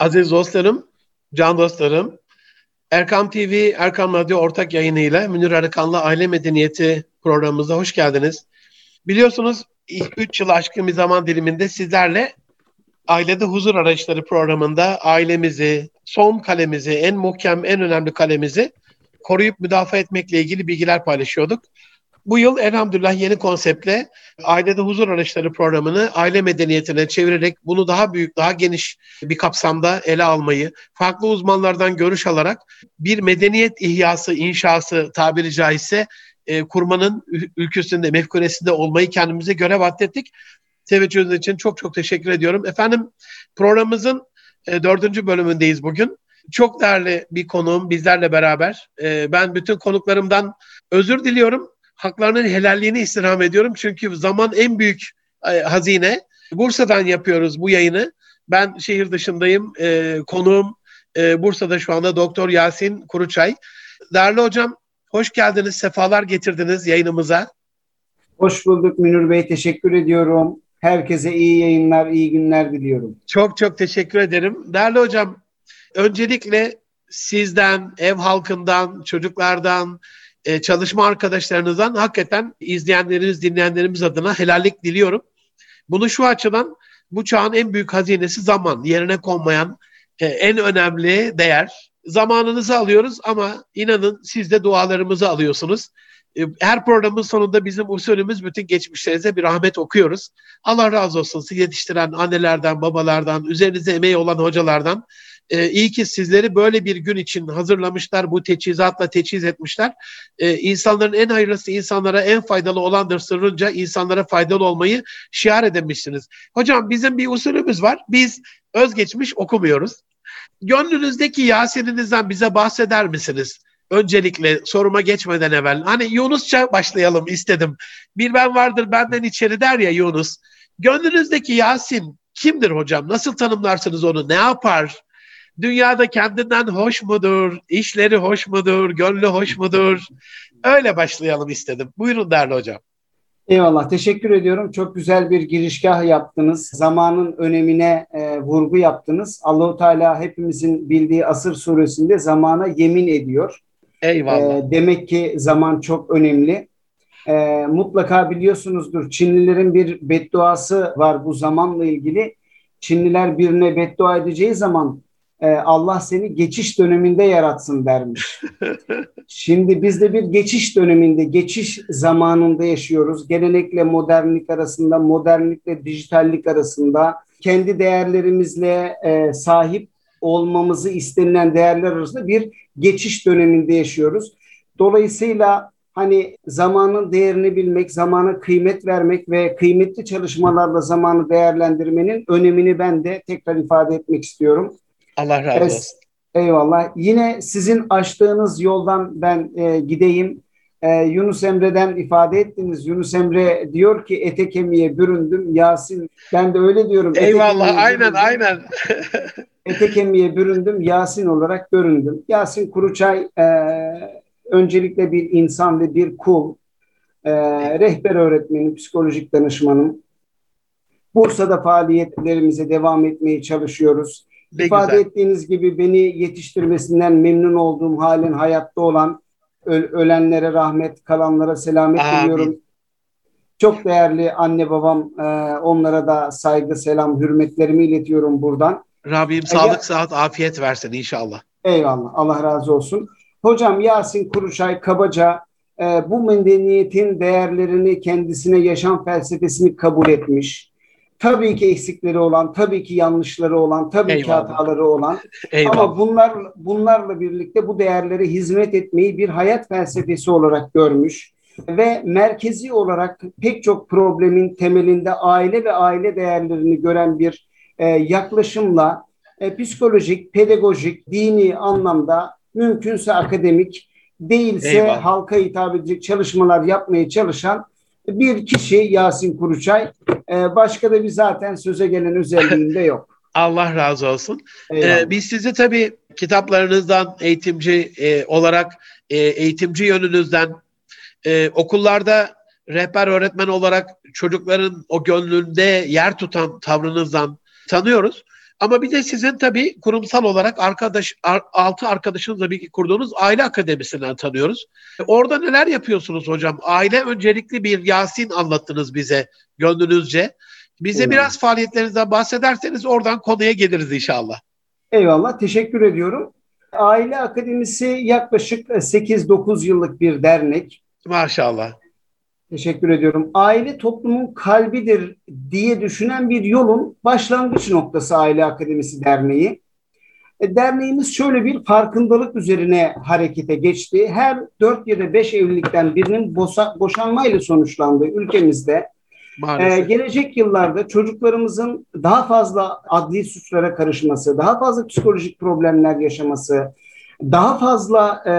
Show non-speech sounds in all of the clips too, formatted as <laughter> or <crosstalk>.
Aziz dostlarım, can dostlarım, Erkam TV, Erkam Radyo ortak yayınıyla Münir Arıkan'la Aile Medeniyeti programımıza hoş geldiniz. Biliyorsunuz 3 yıl aşkın bir zaman diliminde sizlerle Ailede Huzur Araçları programında ailemizi, son kalemizi, en muhkem, en önemli kalemizi koruyup müdafaa etmekle ilgili bilgiler paylaşıyorduk. Bu yıl elhamdülillah yeni konseptle Ailede Huzur Araçları programını aile medeniyetine çevirerek bunu daha büyük, daha geniş bir kapsamda ele almayı, farklı uzmanlardan görüş alarak bir medeniyet ihyası, inşası tabiri caizse e, kurmanın ülküsünde, mefkuresinde olmayı kendimize görev atlettik. Teveccühünüz için çok çok teşekkür ediyorum. Efendim programımızın e, dördüncü bölümündeyiz bugün. Çok değerli bir konuğum bizlerle beraber. E, ben bütün konuklarımdan özür diliyorum haklarının helalliğini istirham ediyorum. Çünkü zaman en büyük e, hazine. Bursa'dan yapıyoruz bu yayını. Ben şehir dışındayım. E, konuğum e, Bursa'da şu anda Doktor Yasin Kuruçay. Değerli hocam hoş geldiniz, sefalar getirdiniz yayınımıza. Hoş bulduk Münir Bey, teşekkür ediyorum. Herkese iyi yayınlar, iyi günler diliyorum. Çok çok teşekkür ederim. Değerli hocam, öncelikle sizden, ev halkından, çocuklardan, e, çalışma arkadaşlarınızdan hakikaten izleyenleriniz, dinleyenlerimiz adına helallik diliyorum. Bunu şu açıdan bu çağın en büyük hazinesi zaman. Yerine konmayan e, en önemli değer. Zamanınızı alıyoruz ama inanın siz de dualarımızı alıyorsunuz. E, her programın sonunda bizim usulümüz bütün geçmişlerinize bir rahmet okuyoruz. Allah razı olsun sizi yetiştiren annelerden, babalardan, üzerinize emeği olan hocalardan. E, iyi ki sizleri böyle bir gün için hazırlamışlar, bu teçhizatla teçhiz etmişler. E, insanların en hayırlısı insanlara en faydalı olandır sırrınca insanlara faydalı olmayı şiar edemişsiniz. Hocam bizim bir usulümüz var. Biz özgeçmiş okumuyoruz. Gönlünüzdeki Yasin'inizden bize bahseder misiniz? Öncelikle soruma geçmeden evvel. Hani Yunusça başlayalım istedim. Bir ben vardır benden içeri der ya Yunus. Gönlünüzdeki Yasin kimdir hocam? Nasıl tanımlarsınız onu? Ne yapar? Dünyada kendinden hoş mudur? İşleri hoş mudur? Gönlü hoş mudur? Öyle başlayalım istedim. Buyurun değerli hocam. Eyvallah. Teşekkür ediyorum. Çok güzel bir girişgah yaptınız. Zamanın önemine e, vurgu yaptınız. Allahu Teala hepimizin bildiği Asır suresinde zamana yemin ediyor. Eyvallah. E, demek ki zaman çok önemli. E, mutlaka biliyorsunuzdur Çinlilerin bir bedduası var bu zamanla ilgili. Çinliler birine beddua edeceği zaman e, Allah seni geçiş döneminde yaratsın dermiş. <laughs> Şimdi biz de bir geçiş döneminde, geçiş zamanında yaşıyoruz. Gelenekle modernlik arasında, modernlikle dijitallik arasında kendi değerlerimizle e, sahip olmamızı istenilen değerler arasında bir geçiş döneminde yaşıyoruz. Dolayısıyla hani zamanın değerini bilmek, zamana kıymet vermek ve kıymetli çalışmalarla zamanı değerlendirmenin önemini ben de tekrar ifade etmek istiyorum. Allah razı olsun. Eyvallah. Yine sizin açtığınız yoldan ben e, gideyim. E, Yunus Emre'den ifade ettiniz. Yunus Emre diyor ki ete kemiğe büründüm. Yasin ben de öyle diyorum. Eyvallah aynen aynen. ete kemiğe büründüm. Yasin olarak göründüm. Yasin Kuruçay e, öncelikle bir insan ve bir kul. E, rehber öğretmenim, psikolojik danışmanım. Bursa'da faaliyetlerimize devam etmeye çalışıyoruz. Ne İfade güzel. ettiğiniz gibi beni yetiştirmesinden memnun olduğum halen hayatta olan ölenlere rahmet, kalanlara selamet Amin. diliyorum. Çok değerli anne babam, e, onlara da saygı, selam, hürmetlerimi iletiyorum buradan. Rabbim sağlık, Eğer, sıhhat, afiyet versin inşallah. Eyvallah, Allah razı olsun. Hocam Yasin Kuruşay kabaca e, bu medeniyetin değerlerini kendisine yaşam felsefesini kabul etmiş Tabii ki eksikleri olan, tabii ki yanlışları olan, tabii Eyvallah. ki hataları olan. <laughs> Eyvallah. Ama bunlar bunlarla birlikte bu değerlere hizmet etmeyi bir hayat felsefesi olarak görmüş ve merkezi olarak pek çok problemin temelinde aile ve aile değerlerini gören bir e, yaklaşımla e, psikolojik, pedagojik, dini anlamda mümkünse akademik değilse Eyvallah. halka hitap edecek çalışmalar yapmaya çalışan bir kişi Yasin Kuruçay. E, başka da bir zaten söze gelen özelliğinde yok. <laughs> Allah razı olsun. Ee, biz sizi tabii kitaplarınızdan eğitimci e, olarak e, eğitimci yönünüzden e, okullarda rehber öğretmen olarak çocukların o gönlünde yer tutan tavrınızdan tanıyoruz. Ama bir de sizin tabii kurumsal olarak arkadaş altı arkadaşınızla bir kurduğunuz aile akademisinden tanıyoruz. Orada neler yapıyorsunuz hocam? Aile öncelikli bir Yasin anlattınız bize gönlünüzce. Bize evet. biraz faaliyetlerinizden bahsederseniz oradan konuya geliriz inşallah. Eyvallah, teşekkür ediyorum. Aile Akademisi yaklaşık 8-9 yıllık bir dernek. Maşallah. Teşekkür ediyorum. Aile toplumun kalbidir diye düşünen bir yolun başlangıç noktası Aile Akademisi Derneği. E, derneğimiz şöyle bir farkındalık üzerine harekete geçti. Her dört ya da beş evlilikten birinin boşa, boşanmayla sonuçlandığı ülkemizde ee, gelecek yıllarda çocuklarımızın daha fazla adli suçlara karışması, daha fazla psikolojik problemler yaşaması, daha fazla e,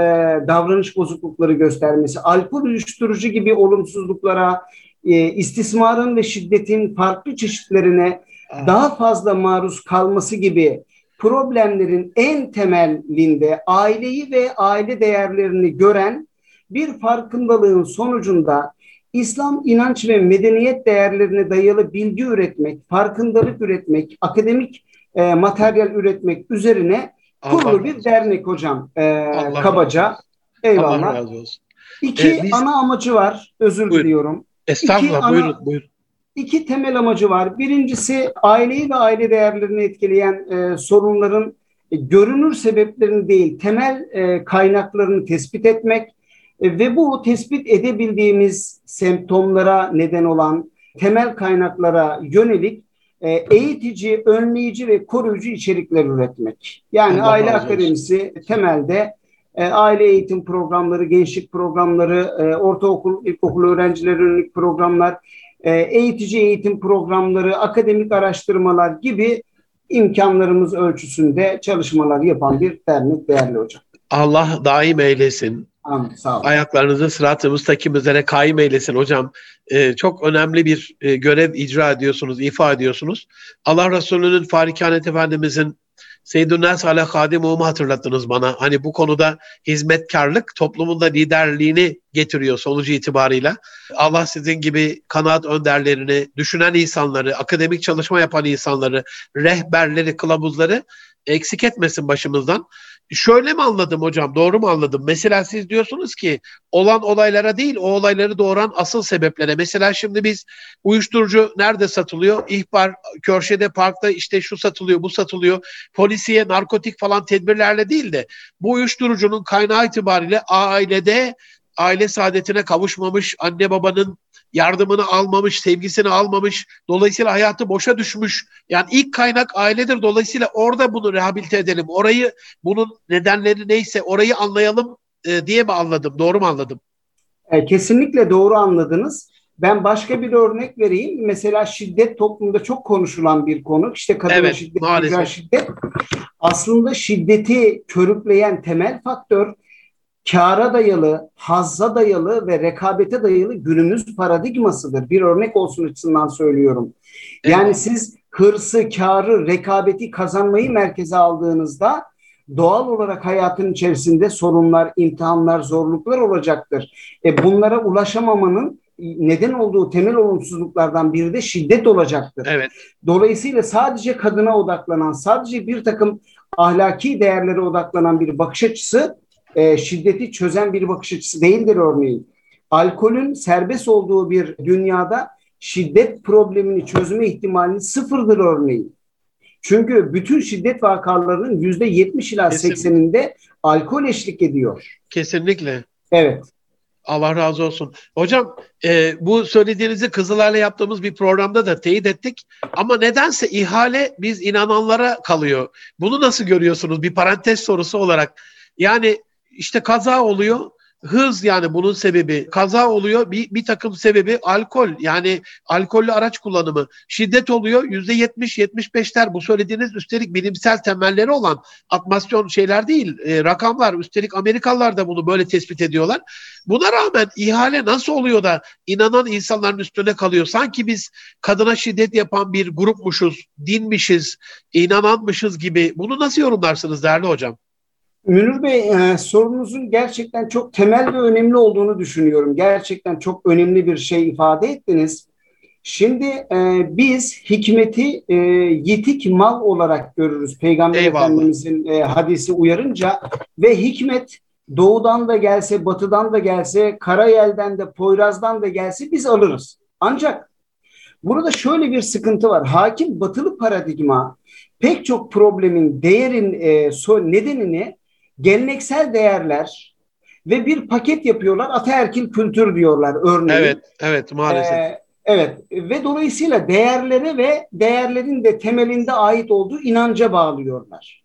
davranış bozuklukları göstermesi, alkol uyuşturucu gibi olumsuzluklara, e, istismarın ve şiddetin farklı çeşitlerine daha fazla maruz kalması gibi problemlerin en temelinde aileyi ve aile değerlerini gören bir farkındalığın sonucunda İslam inanç ve medeniyet değerlerine dayalı bilgi üretmek, farkındalık üretmek, akademik e, materyal üretmek üzerine kurulu bir dernek hocam e, kabaca. Eyvallah. Allah razı olsun. İki ee, biz... ana amacı var. Özür buyurun. diliyorum. Estağfurullah. İki buyurun, ana, buyurun. İki temel amacı var. Birincisi aileyi ve aile değerlerini etkileyen e, sorunların e, görünür sebeplerini değil, temel e, kaynaklarını tespit etmek e, ve bu tespit edebildiğimiz semptomlara neden olan temel kaynaklara yönelik e, eğitici, önleyici ve koruyucu içerikler üretmek. Yani Allah Aile Akademisi temelde e, aile eğitim programları, gençlik programları, e, ortaokul, ilkokul öğrencileri yönelik programlar, e, eğitici eğitim programları, akademik araştırmalar gibi imkanlarımız ölçüsünde çalışmalar yapan bir dernek değerli hocam. Allah daim eylesin. Amin, sağ olun. Ayaklarınızı sırat-ı müstakim üzere kaim eylesin hocam. Ee, çok önemli bir e, görev icra ediyorsunuz, ifa ediyorsunuz. Allah Resulü'nün Farikanet Efendimizin Seyyidun Nas ala Hadimu'mu hatırlattınız bana. Hani bu konuda hizmetkarlık toplumunda liderliğini getiriyor sonucu itibarıyla. Allah sizin gibi kanaat önderlerini, düşünen insanları, akademik çalışma yapan insanları, rehberleri, kılavuzları eksik etmesin başımızdan. Şöyle mi anladım hocam? Doğru mu anladım? Mesela siz diyorsunuz ki olan olaylara değil, o olayları doğuran asıl sebeplere. Mesela şimdi biz uyuşturucu nerede satılıyor? İhbar, Körşe'de, parkta işte şu satılıyor, bu satılıyor. Polisiye, narkotik falan tedbirlerle değil de bu uyuşturucunun kaynağı itibariyle ailede aile saadetine kavuşmamış, anne babanın yardımını almamış, sevgisini almamış. Dolayısıyla hayatı boşa düşmüş. Yani ilk kaynak ailedir. Dolayısıyla orada bunu rehabilite edelim. Orayı, bunun nedenleri neyse orayı anlayalım e, diye mi anladım? Doğru mu anladım? E, kesinlikle doğru anladınız. Ben başka bir örnek vereyim. Mesela şiddet toplumda çok konuşulan bir konu. İşte kadın evet, şiddet, şiddet. Aslında şiddeti körükleyen temel faktör kâra dayalı, hazza dayalı ve rekabete dayalı günümüz paradigmasıdır. Bir örnek olsun açısından söylüyorum. Yani evet. siz hırsı, kârı, rekabeti kazanmayı merkeze aldığınızda doğal olarak hayatın içerisinde sorunlar, imtihanlar, zorluklar olacaktır. E bunlara ulaşamamanın neden olduğu temel olumsuzluklardan biri de şiddet olacaktır. Evet. Dolayısıyla sadece kadına odaklanan, sadece bir takım ahlaki değerlere odaklanan bir bakış açısı e, şiddeti çözen bir bakış açısı değildir örneğin. Alkolün serbest olduğu bir dünyada şiddet problemini çözme ihtimali sıfırdır örneğin. Çünkü bütün şiddet vakalarının yüzde yetmiş ila sekseninde alkol eşlik ediyor. Kesinlikle. Evet. Allah razı olsun. Hocam e, bu söylediğinizi kızılarla yaptığımız bir programda da teyit ettik. Ama nedense ihale biz inananlara kalıyor. Bunu nasıl görüyorsunuz? Bir parantez sorusu olarak. Yani işte kaza oluyor. Hız yani bunun sebebi. Kaza oluyor. Bir, bir takım sebebi alkol. Yani alkollü araç kullanımı. Şiddet oluyor. Yüzde yetmiş, yetmiş beşler. Bu söylediğiniz üstelik bilimsel temelleri olan atmasyon şeyler değil. E, rakamlar. Üstelik Amerikalılar da bunu böyle tespit ediyorlar. Buna rağmen ihale nasıl oluyor da inanan insanların üstüne kalıyor? Sanki biz kadına şiddet yapan bir grupmuşuz, dinmişiz, inananmışız gibi. Bunu nasıl yorumlarsınız değerli hocam? Münir Bey e, sorunuzun gerçekten çok temel ve önemli olduğunu düşünüyorum. Gerçekten çok önemli bir şey ifade ettiniz. Şimdi e, biz hikmeti e, yitik mal olarak görürüz Peygamber Eyvallah. Efendimizin e, hadisi uyarınca ve hikmet doğudan da gelse, batıdan da gelse, Karayel'den de, Poyraz'dan da gelse biz alırız. Ancak burada şöyle bir sıkıntı var. Hakim batılı paradigma pek çok problemin değerin e, so, nedenini geleneksel değerler ve bir paket yapıyorlar. Ataerkil kültür diyorlar örneğin. Evet, evet maalesef. Ee, evet ve dolayısıyla değerlere ve değerlerin de temelinde ait olduğu inanca bağlıyorlar.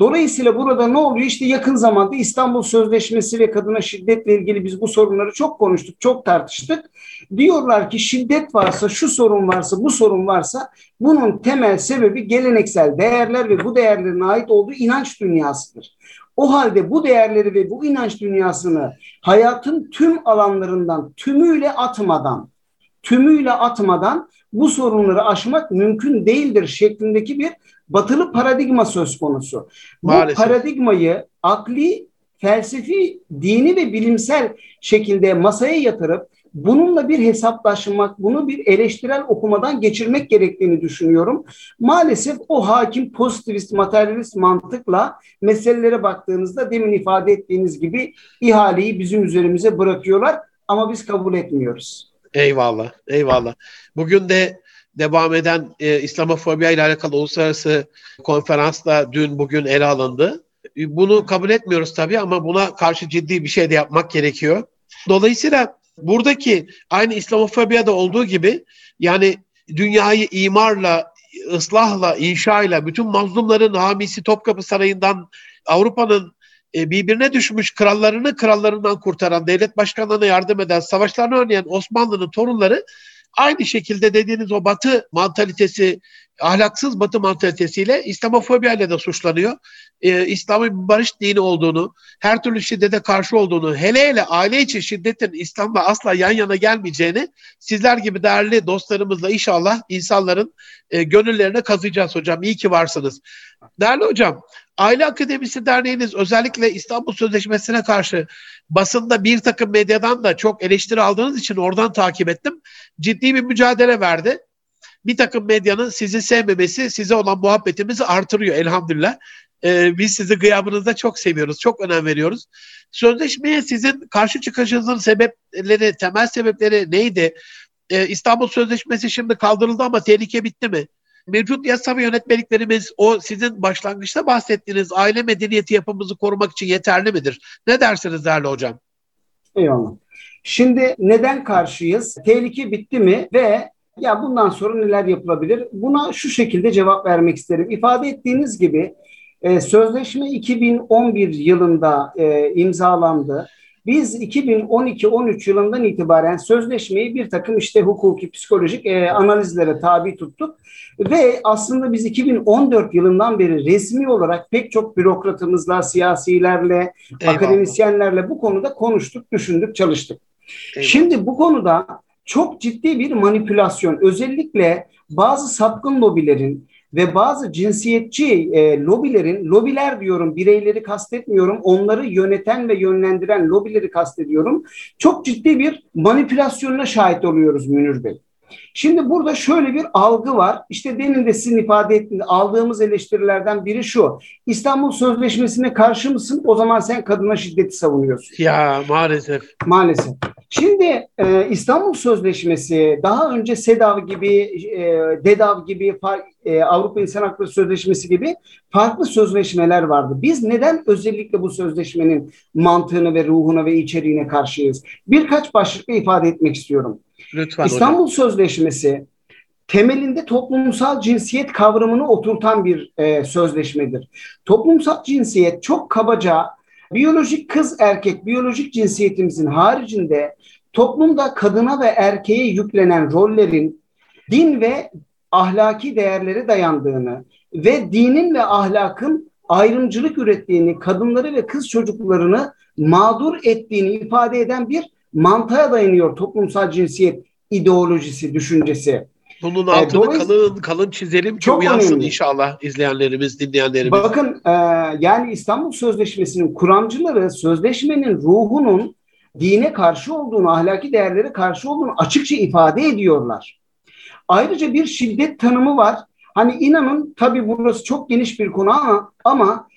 Dolayısıyla burada ne oluyor? İşte yakın zamanda İstanbul Sözleşmesi ve kadına şiddetle ilgili biz bu sorunları çok konuştuk, çok tartıştık. Diyorlar ki şiddet varsa, şu sorun varsa, bu sorun varsa bunun temel sebebi geleneksel değerler ve bu değerlerin ait olduğu inanç dünyasıdır. O halde bu değerleri ve bu inanç dünyasını hayatın tüm alanlarından tümüyle atmadan, tümüyle atmadan bu sorunları aşmak mümkün değildir şeklindeki bir batılı paradigma söz konusu. Maalesef. Bu paradigmayı akli, felsefi, dini ve bilimsel şekilde masaya yatırıp bununla bir hesaplaşmak, bunu bir eleştirel okumadan geçirmek gerektiğini düşünüyorum. Maalesef o hakim pozitivist, materyalist mantıkla meselelere baktığınızda demin ifade ettiğiniz gibi ihaleyi bizim üzerimize bırakıyorlar ama biz kabul etmiyoruz. Eyvallah, eyvallah. Bugün de devam eden e, İslamofobiya ile alakalı uluslararası konferansta dün bugün ele alındı. Bunu kabul etmiyoruz tabii ama buna karşı ciddi bir şey de yapmak gerekiyor. Dolayısıyla buradaki aynı İslamofobiyada olduğu gibi yani dünyayı imarla, ıslahla, inşayla, bütün mazlumların hamisi Topkapı Sarayı'ndan Avrupa'nın e, birbirine düşmüş krallarını krallarından kurtaran, devlet başkanlarına yardım eden, savaşlarını önleyen Osmanlı'nın torunları Aynı şekilde dediğiniz o batı mantalitesi, ahlaksız batı mantalitesiyle İslamofobiyle de suçlanıyor. Ee, İslam'ın bir barış dini olduğunu, her türlü şiddete karşı olduğunu, hele hele aile içi şiddetin İslam'la asla yan yana gelmeyeceğini sizler gibi değerli dostlarımızla inşallah insanların e, gönüllerine kazıyacağız hocam. İyi ki varsınız. Değerli hocam, Aile Akademisi Derneğiniz özellikle İstanbul Sözleşmesi'ne karşı basında bir takım medyadan da çok eleştiri aldığınız için oradan takip ettim. Ciddi bir mücadele verdi. Bir takım medyanın sizi sevmemesi size olan muhabbetimizi artırıyor elhamdülillah. Ee, biz sizi gıyabınızda çok seviyoruz, çok önem veriyoruz. Sözleşmeye sizin karşı çıkışınızın sebepleri, temel sebepleri neydi? Ee, İstanbul Sözleşmesi şimdi kaldırıldı ama tehlike bitti mi? mevcut yasa ve yönetmeliklerimiz o sizin başlangıçta bahsettiğiniz aile medeniyeti yapımızı korumak için yeterli midir? Ne dersiniz değerli hocam? Eyvallah. Şimdi neden karşıyız? Tehlike bitti mi ve ya bundan sonra neler yapılabilir? Buna şu şekilde cevap vermek isterim. İfade ettiğiniz gibi e, sözleşme 2011 yılında e, imzalandı. Biz 2012-13 yılından itibaren sözleşmeyi bir takım işte hukuki, psikolojik e, analizlere tabi tuttuk. Ve aslında biz 2014 yılından beri resmi olarak pek çok bürokratımızla, siyasilerle, Eyvallah. akademisyenlerle bu konuda konuştuk, düşündük, çalıştık. Eyvallah. Şimdi bu konuda çok ciddi bir manipülasyon, özellikle bazı sapkın lobilerin ve bazı cinsiyetçi e, lobilerin, lobiler diyorum bireyleri kastetmiyorum, onları yöneten ve yönlendiren lobileri kastediyorum. Çok ciddi bir manipülasyonuna şahit oluyoruz Münir Bey. Şimdi burada şöyle bir algı var. İşte demin de sizin ifade ettiğiniz aldığımız eleştirilerden biri şu. İstanbul Sözleşmesi'ne karşı mısın? O zaman sen kadına şiddeti savunuyorsun. Ya maalesef. Maalesef. Şimdi e, İstanbul Sözleşmesi daha önce SEDAV gibi, e, DEDAV gibi, e, Avrupa İnsan Hakları Sözleşmesi gibi farklı sözleşmeler vardı. Biz neden özellikle bu sözleşmenin mantığını ve ruhuna ve içeriğine karşıyız? Birkaç başlıkla ifade etmek istiyorum. Lütfen İstanbul hocam. Sözleşmesi temelinde toplumsal cinsiyet kavramını oturtan bir e, sözleşmedir. Toplumsal cinsiyet çok kabaca biyolojik kız erkek biyolojik cinsiyetimizin haricinde toplumda kadına ve erkeğe yüklenen rollerin din ve ahlaki değerlere dayandığını ve dinin ve ahlakın ayrımcılık ürettiğini, kadınları ve kız çocuklarını mağdur ettiğini ifade eden bir mantığa dayanıyor toplumsal cinsiyet ideolojisi, düşüncesi. Bunun ee, altını e, kalın kalın çizelim ki çok uyansın önemli. inşallah izleyenlerimiz, dinleyenlerimiz. Bakın e, yani İstanbul Sözleşmesi'nin kuramcıları sözleşmenin ruhunun dine karşı olduğunu, ahlaki değerlere karşı olduğunu açıkça ifade ediyorlar. Ayrıca bir şiddet tanımı var. Hani inanın tabii burası çok geniş bir konu ama ama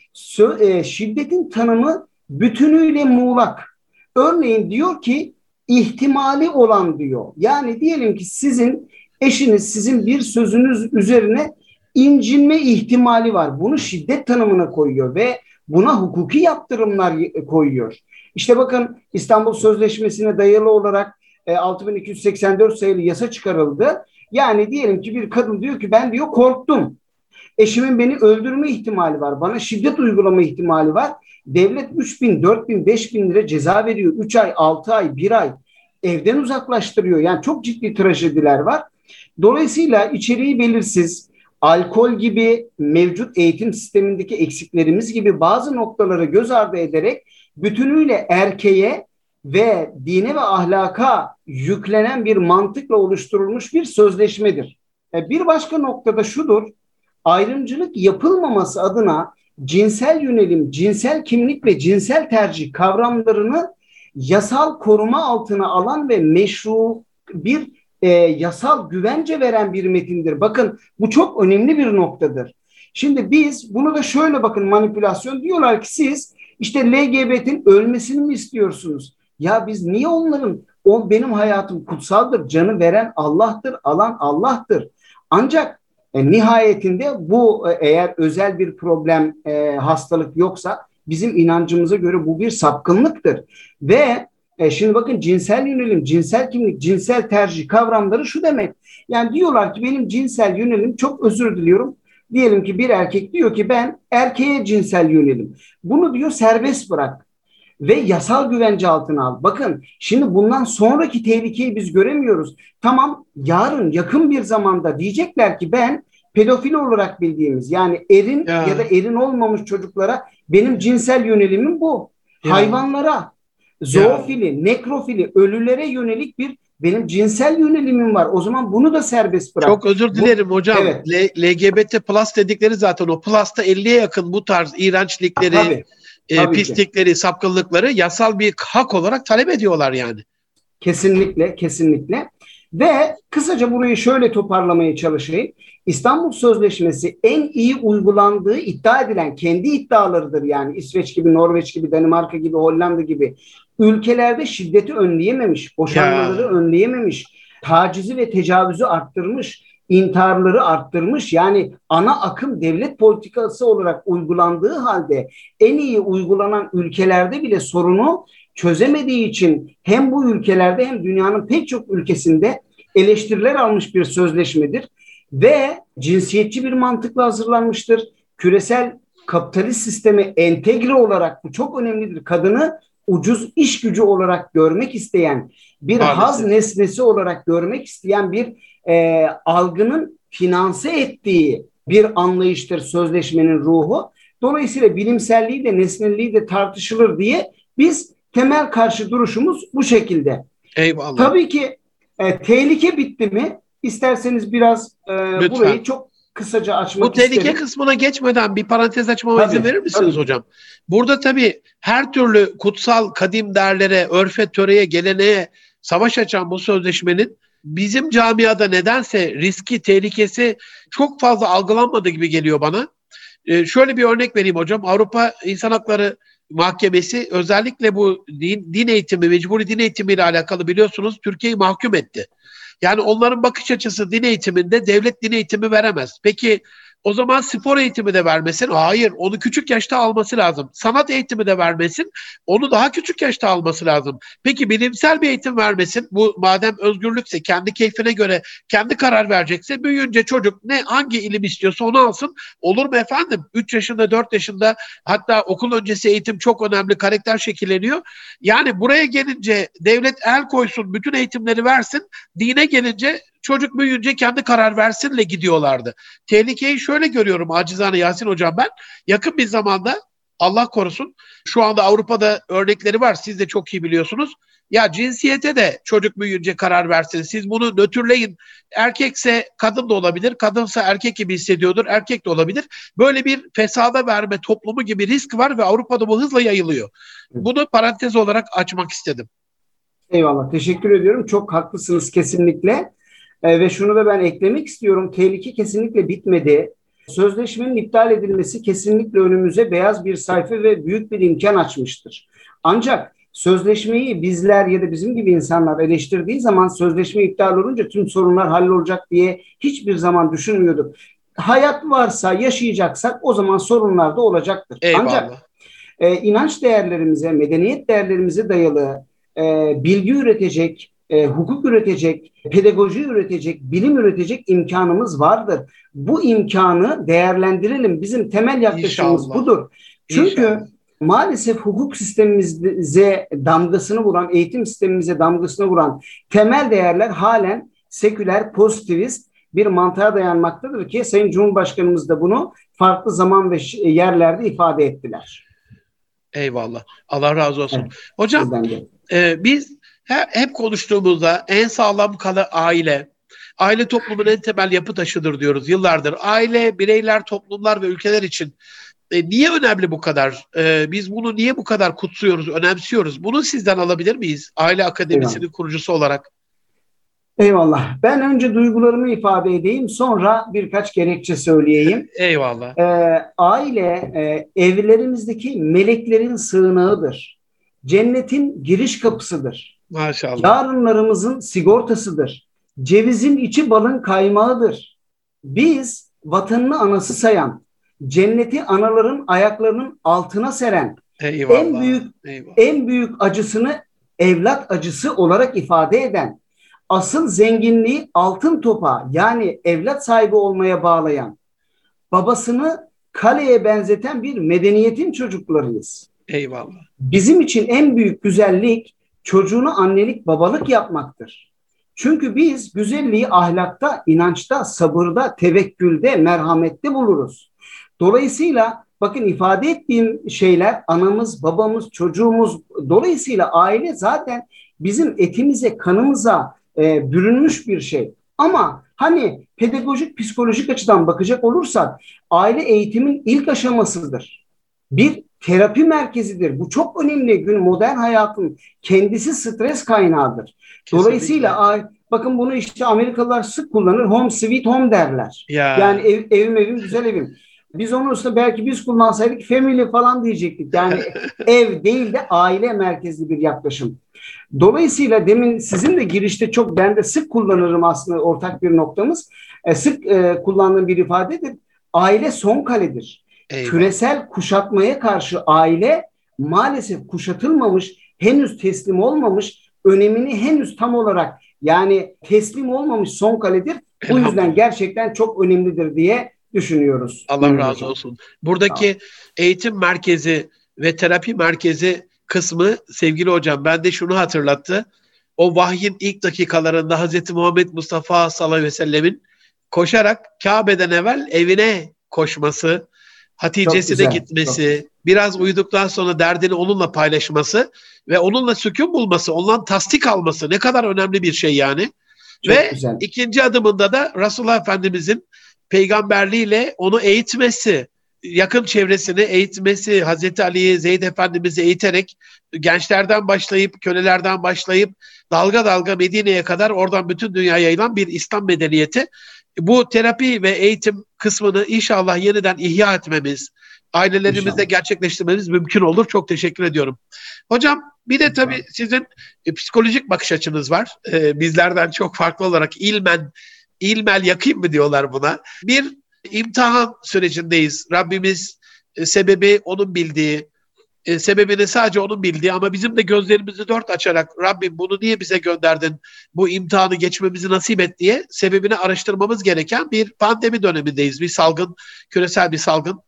e, şiddetin tanımı bütünüyle muğlak. Örneğin diyor ki ihtimali olan diyor. Yani diyelim ki sizin eşiniz sizin bir sözünüz üzerine incinme ihtimali var. Bunu şiddet tanımına koyuyor ve buna hukuki yaptırımlar koyuyor. İşte bakın İstanbul Sözleşmesi'ne dayalı olarak 6284 e, sayılı yasa çıkarıldı. Yani diyelim ki bir kadın diyor ki ben diyor korktum. Eşimin beni öldürme ihtimali var. Bana şiddet uygulama ihtimali var. Devlet 3 bin, 4 bin, 5 bin lira ceza veriyor. 3 ay, 6 ay, 1 ay evden uzaklaştırıyor. Yani çok ciddi trajediler var. Dolayısıyla içeriği belirsiz, alkol gibi mevcut eğitim sistemindeki eksiklerimiz gibi bazı noktaları göz ardı ederek bütünüyle erkeğe ve dine ve ahlaka yüklenen bir mantıkla oluşturulmuş bir sözleşmedir. E, bir başka noktada şudur, ayrımcılık yapılmaması adına cinsel yönelim, cinsel kimlik ve cinsel tercih kavramlarını yasal koruma altına alan ve meşru bir e, yasal güvence veren bir metindir. Bakın bu çok önemli bir noktadır. Şimdi biz bunu da şöyle bakın manipülasyon diyorlar ki siz işte LGBT'nin ölmesini mi istiyorsunuz? Ya biz niye onların o benim hayatım kutsaldır, canı veren Allah'tır, alan Allah'tır. Ancak e, nihayetinde bu e, eğer özel bir problem, e, hastalık yoksa bizim inancımıza göre bu bir sapkınlıktır. Ve e, şimdi bakın cinsel yönelim, cinsel kimlik, cinsel tercih kavramları şu demek. Yani diyorlar ki benim cinsel yönelim çok özür diliyorum. Diyelim ki bir erkek diyor ki ben erkeğe cinsel yönelim. Bunu diyor serbest bırak ve yasal güvence altına al. Bakın şimdi bundan sonraki tehlikeyi biz göremiyoruz. Tamam yarın yakın bir zamanda diyecekler ki ben pedofili olarak bildiğimiz yani erin ya, ya da erin olmamış çocuklara benim cinsel yönelimim bu. Ya. Hayvanlara, zoofili, ya. nekrofili, ölülere yönelik bir benim cinsel yönelimim var. O zaman bunu da serbest bırak. Çok özür dilerim bu, hocam. Evet. LGBT plus dedikleri zaten o plus'ta 50'ye yakın bu tarz iğrençlikleri, tabii, e, pislikleri, ki. sapkınlıkları yasal bir hak olarak talep ediyorlar yani. Kesinlikle, kesinlikle. Ve kısaca burayı şöyle toparlamaya çalışayım. İstanbul Sözleşmesi en iyi uygulandığı iddia edilen kendi iddialarıdır yani İsveç gibi, Norveç gibi, Danimarka gibi, Hollanda gibi ülkelerde şiddeti önleyememiş, boşanmaları ya. önleyememiş, tacizi ve tecavüzü arttırmış, intiharları arttırmış. Yani ana akım devlet politikası olarak uygulandığı halde en iyi uygulanan ülkelerde bile sorunu çözemediği için hem bu ülkelerde hem dünyanın pek çok ülkesinde eleştiriler almış bir sözleşmedir ve cinsiyetçi bir mantıkla hazırlanmıştır. Küresel kapitalist sisteme entegre olarak bu çok önemlidir. Kadını ucuz iş gücü olarak görmek isteyen, bir Maalesef. haz nesnesi olarak görmek isteyen bir e, algının finanse ettiği bir anlayıştır sözleşmenin ruhu. Dolayısıyla bilimselliği de nesnelliği de tartışılır diye biz temel karşı duruşumuz bu şekilde. Eyvallah. Tabii ki e, tehlike bitti mi? İsterseniz biraz e, burayı çok kısaca açmak Bu tehlike isterim. kısmına geçmeden bir parantez açmama tabii, izin verir misiniz tabii. hocam? Burada tabii her türlü kutsal kadim değerlere, örfe, töreye, geleneğe savaş açan bu sözleşmenin bizim camiada nedense riski, tehlikesi çok fazla algılanmadığı gibi geliyor bana. Ee, şöyle bir örnek vereyim hocam. Avrupa İnsan Hakları Mahkemesi özellikle bu din, din eğitimi, mecburi din eğitimi ile alakalı biliyorsunuz Türkiye'yi mahkum etti. Yani onların bakış açısı din eğitiminde devlet din eğitimi veremez. Peki o zaman spor eğitimi de vermesin. Hayır, onu küçük yaşta alması lazım. Sanat eğitimi de vermesin. Onu daha küçük yaşta alması lazım. Peki bilimsel bir eğitim vermesin. Bu madem özgürlükse kendi keyfine göre kendi karar verecekse büyüyünce çocuk ne hangi ilim istiyorsa onu alsın. Olur mu efendim? 3 yaşında, 4 yaşında hatta okul öncesi eğitim çok önemli. Karakter şekilleniyor. Yani buraya gelince devlet el koysun, bütün eğitimleri versin. Dine gelince çocuk büyüyünce kendi karar versinle gidiyorlardı. Tehlikeyi şöyle görüyorum acizane Yasin Hocam ben. Yakın bir zamanda Allah korusun şu anda Avrupa'da örnekleri var siz de çok iyi biliyorsunuz. Ya cinsiyete de çocuk büyüyünce karar versin. Siz bunu nötrleyin. Erkekse kadın da olabilir, kadınsa erkek gibi hissediyordur, erkek de olabilir. Böyle bir fesada verme toplumu gibi risk var ve Avrupa'da bu hızla yayılıyor. Bunu parantez olarak açmak istedim. Eyvallah. Teşekkür ediyorum. Çok haklısınız kesinlikle. E, ve şunu da ben eklemek istiyorum. Tehlike kesinlikle bitmedi. Sözleşmenin iptal edilmesi kesinlikle önümüze beyaz bir sayfa ve büyük bir imkan açmıştır. Ancak sözleşmeyi bizler ya da bizim gibi insanlar eleştirdiği zaman sözleşme iptal olunca tüm sorunlar hallolacak diye hiçbir zaman düşünmüyorduk. Hayat varsa yaşayacaksak o zaman sorunlar da olacaktır. Eyvallah. Ancak e, inanç değerlerimize, medeniyet değerlerimize dayalı e, bilgi üretecek, e, hukuk üretecek, pedagoji üretecek, bilim üretecek imkanımız vardır. Bu imkanı değerlendirelim. Bizim temel yaklaşımımız İnşallah. budur. Çünkü İnşallah. maalesef hukuk sistemimize damgasını vuran, eğitim sistemimize damgasını vuran temel değerler halen seküler, pozitivist bir mantığa dayanmaktadır ki Sayın Cumhurbaşkanımız da bunu farklı zaman ve yerlerde ifade ettiler. Eyvallah. Allah razı olsun. Evet. Hocam e, biz he- hep konuştuğumuzda en sağlam kalı aile. Aile toplumun en temel yapı taşıdır diyoruz yıllardır. Aile, bireyler, toplumlar ve ülkeler için e, niye önemli bu kadar? E, biz bunu niye bu kadar kutsuyoruz, önemsiyoruz? Bunu sizden alabilir miyiz? Aile Akademisi'nin kurucusu olarak. Eyvallah. Ben önce duygularımı ifade edeyim, sonra birkaç gerekçe söyleyeyim. <laughs> Eyvallah. Ee, aile e, evlerimizdeki meleklerin sığınağıdır. Cennetin giriş kapısıdır. Maşallah. Yarınlarımızın sigortasıdır. Cevizin içi balın kaymağıdır. Biz vatanını anası sayan, cenneti anaların ayaklarının altına seren, Eyvallah. en büyük Eyvallah. en büyük acısını evlat acısı olarak ifade eden, asıl zenginliği altın topa yani evlat sahibi olmaya bağlayan, babasını kaleye benzeten bir medeniyetin çocuklarıyız. Eyvallah. Bizim için en büyük güzellik çocuğunu annelik babalık yapmaktır. Çünkü biz güzelliği ahlakta, inançta, sabırda, tevekkülde, merhamette buluruz. Dolayısıyla bakın ifade ettiğim şeyler anamız, babamız, çocuğumuz dolayısıyla aile zaten bizim etimize, kanımıza e, bürünmüş bir şey. Ama hani pedagojik, psikolojik açıdan bakacak olursak aile eğitimin ilk aşamasıdır. Bir terapi merkezidir. Bu çok önemli. Gün modern hayatın kendisi stres kaynağıdır. Dolayısıyla ay, bakın bunu işte Amerikalılar sık kullanır. Home sweet home derler. ya. Yani ev, evim evim güzel evim. Biz onun üstüne belki biz kullansaydık family falan diyecektik. Yani <laughs> ev değil de aile merkezli bir yaklaşım. Dolayısıyla demin sizin de girişte çok ben de sık kullanırım aslında ortak bir noktamız. E, sık e, kullandığım bir ifadedir. Aile son kaledir. Eyvallah. Küresel kuşatmaya karşı aile maalesef kuşatılmamış, henüz teslim olmamış, önemini henüz tam olarak yani teslim olmamış son kaledir. Bu yüzden gerçekten çok önemlidir diye düşünüyoruz. Allah razı olsun. Buradaki eğitim merkezi ve terapi merkezi kısmı sevgili hocam ben de şunu hatırlattı. O vahyin ilk dakikalarında Hz. Muhammed Mustafa sallallahu aleyhi ve sellemin koşarak Kabe'den evvel evine koşması, Hatice'sine güzel, gitmesi, biraz uyuduktan sonra derdini onunla paylaşması ve onunla sükun bulması, ondan tasdik alması ne kadar önemli bir şey yani. Çok ve güzel. ikinci adımında da Resulullah Efendimizin peygamberliğiyle onu eğitmesi, yakın çevresini eğitmesi, Hazreti Ali'yi, Zeyd Efendimiz'i eğiterek gençlerden başlayıp, kölelerden başlayıp dalga dalga Medine'ye kadar oradan bütün dünyaya yayılan bir İslam medeniyeti. Bu terapi ve eğitim kısmını inşallah yeniden ihya etmemiz, ailelerimizde İnşallah. gerçekleştirmemiz mümkün olur. Çok teşekkür ediyorum. Hocam bir de tabii sizin e, psikolojik bakış açınız var. E, bizlerden çok farklı olarak ilmen, ilmel yakayım mı diyorlar buna. Bir imtihan sürecindeyiz. Rabbimiz e, sebebi onun bildiği, e, sebebini sadece onun bildiği ama bizim de gözlerimizi dört açarak Rabbim bunu niye bize gönderdin, bu imtihanı geçmemizi nasip et diye sebebini araştırmamız gereken bir pandemi dönemindeyiz. Bir salgın, küresel bir salgın.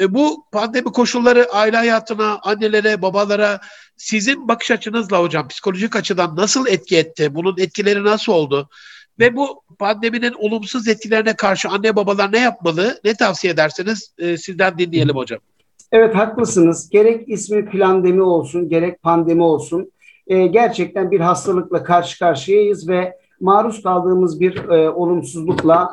E, bu pandemi koşulları aile hayatına, annelere, babalara sizin bakış açınızla hocam psikolojik açıdan nasıl etki etti? Bunun etkileri nasıl oldu? Ve bu pandeminin olumsuz etkilerine karşı anne babalar ne yapmalı? Ne tavsiye edersiniz? E, sizden dinleyelim hocam. Evet haklısınız. Gerek ismi plandemi olsun, gerek pandemi olsun. e, gerçekten bir hastalıkla karşı karşıyayız ve maruz kaldığımız bir e, olumsuzlukla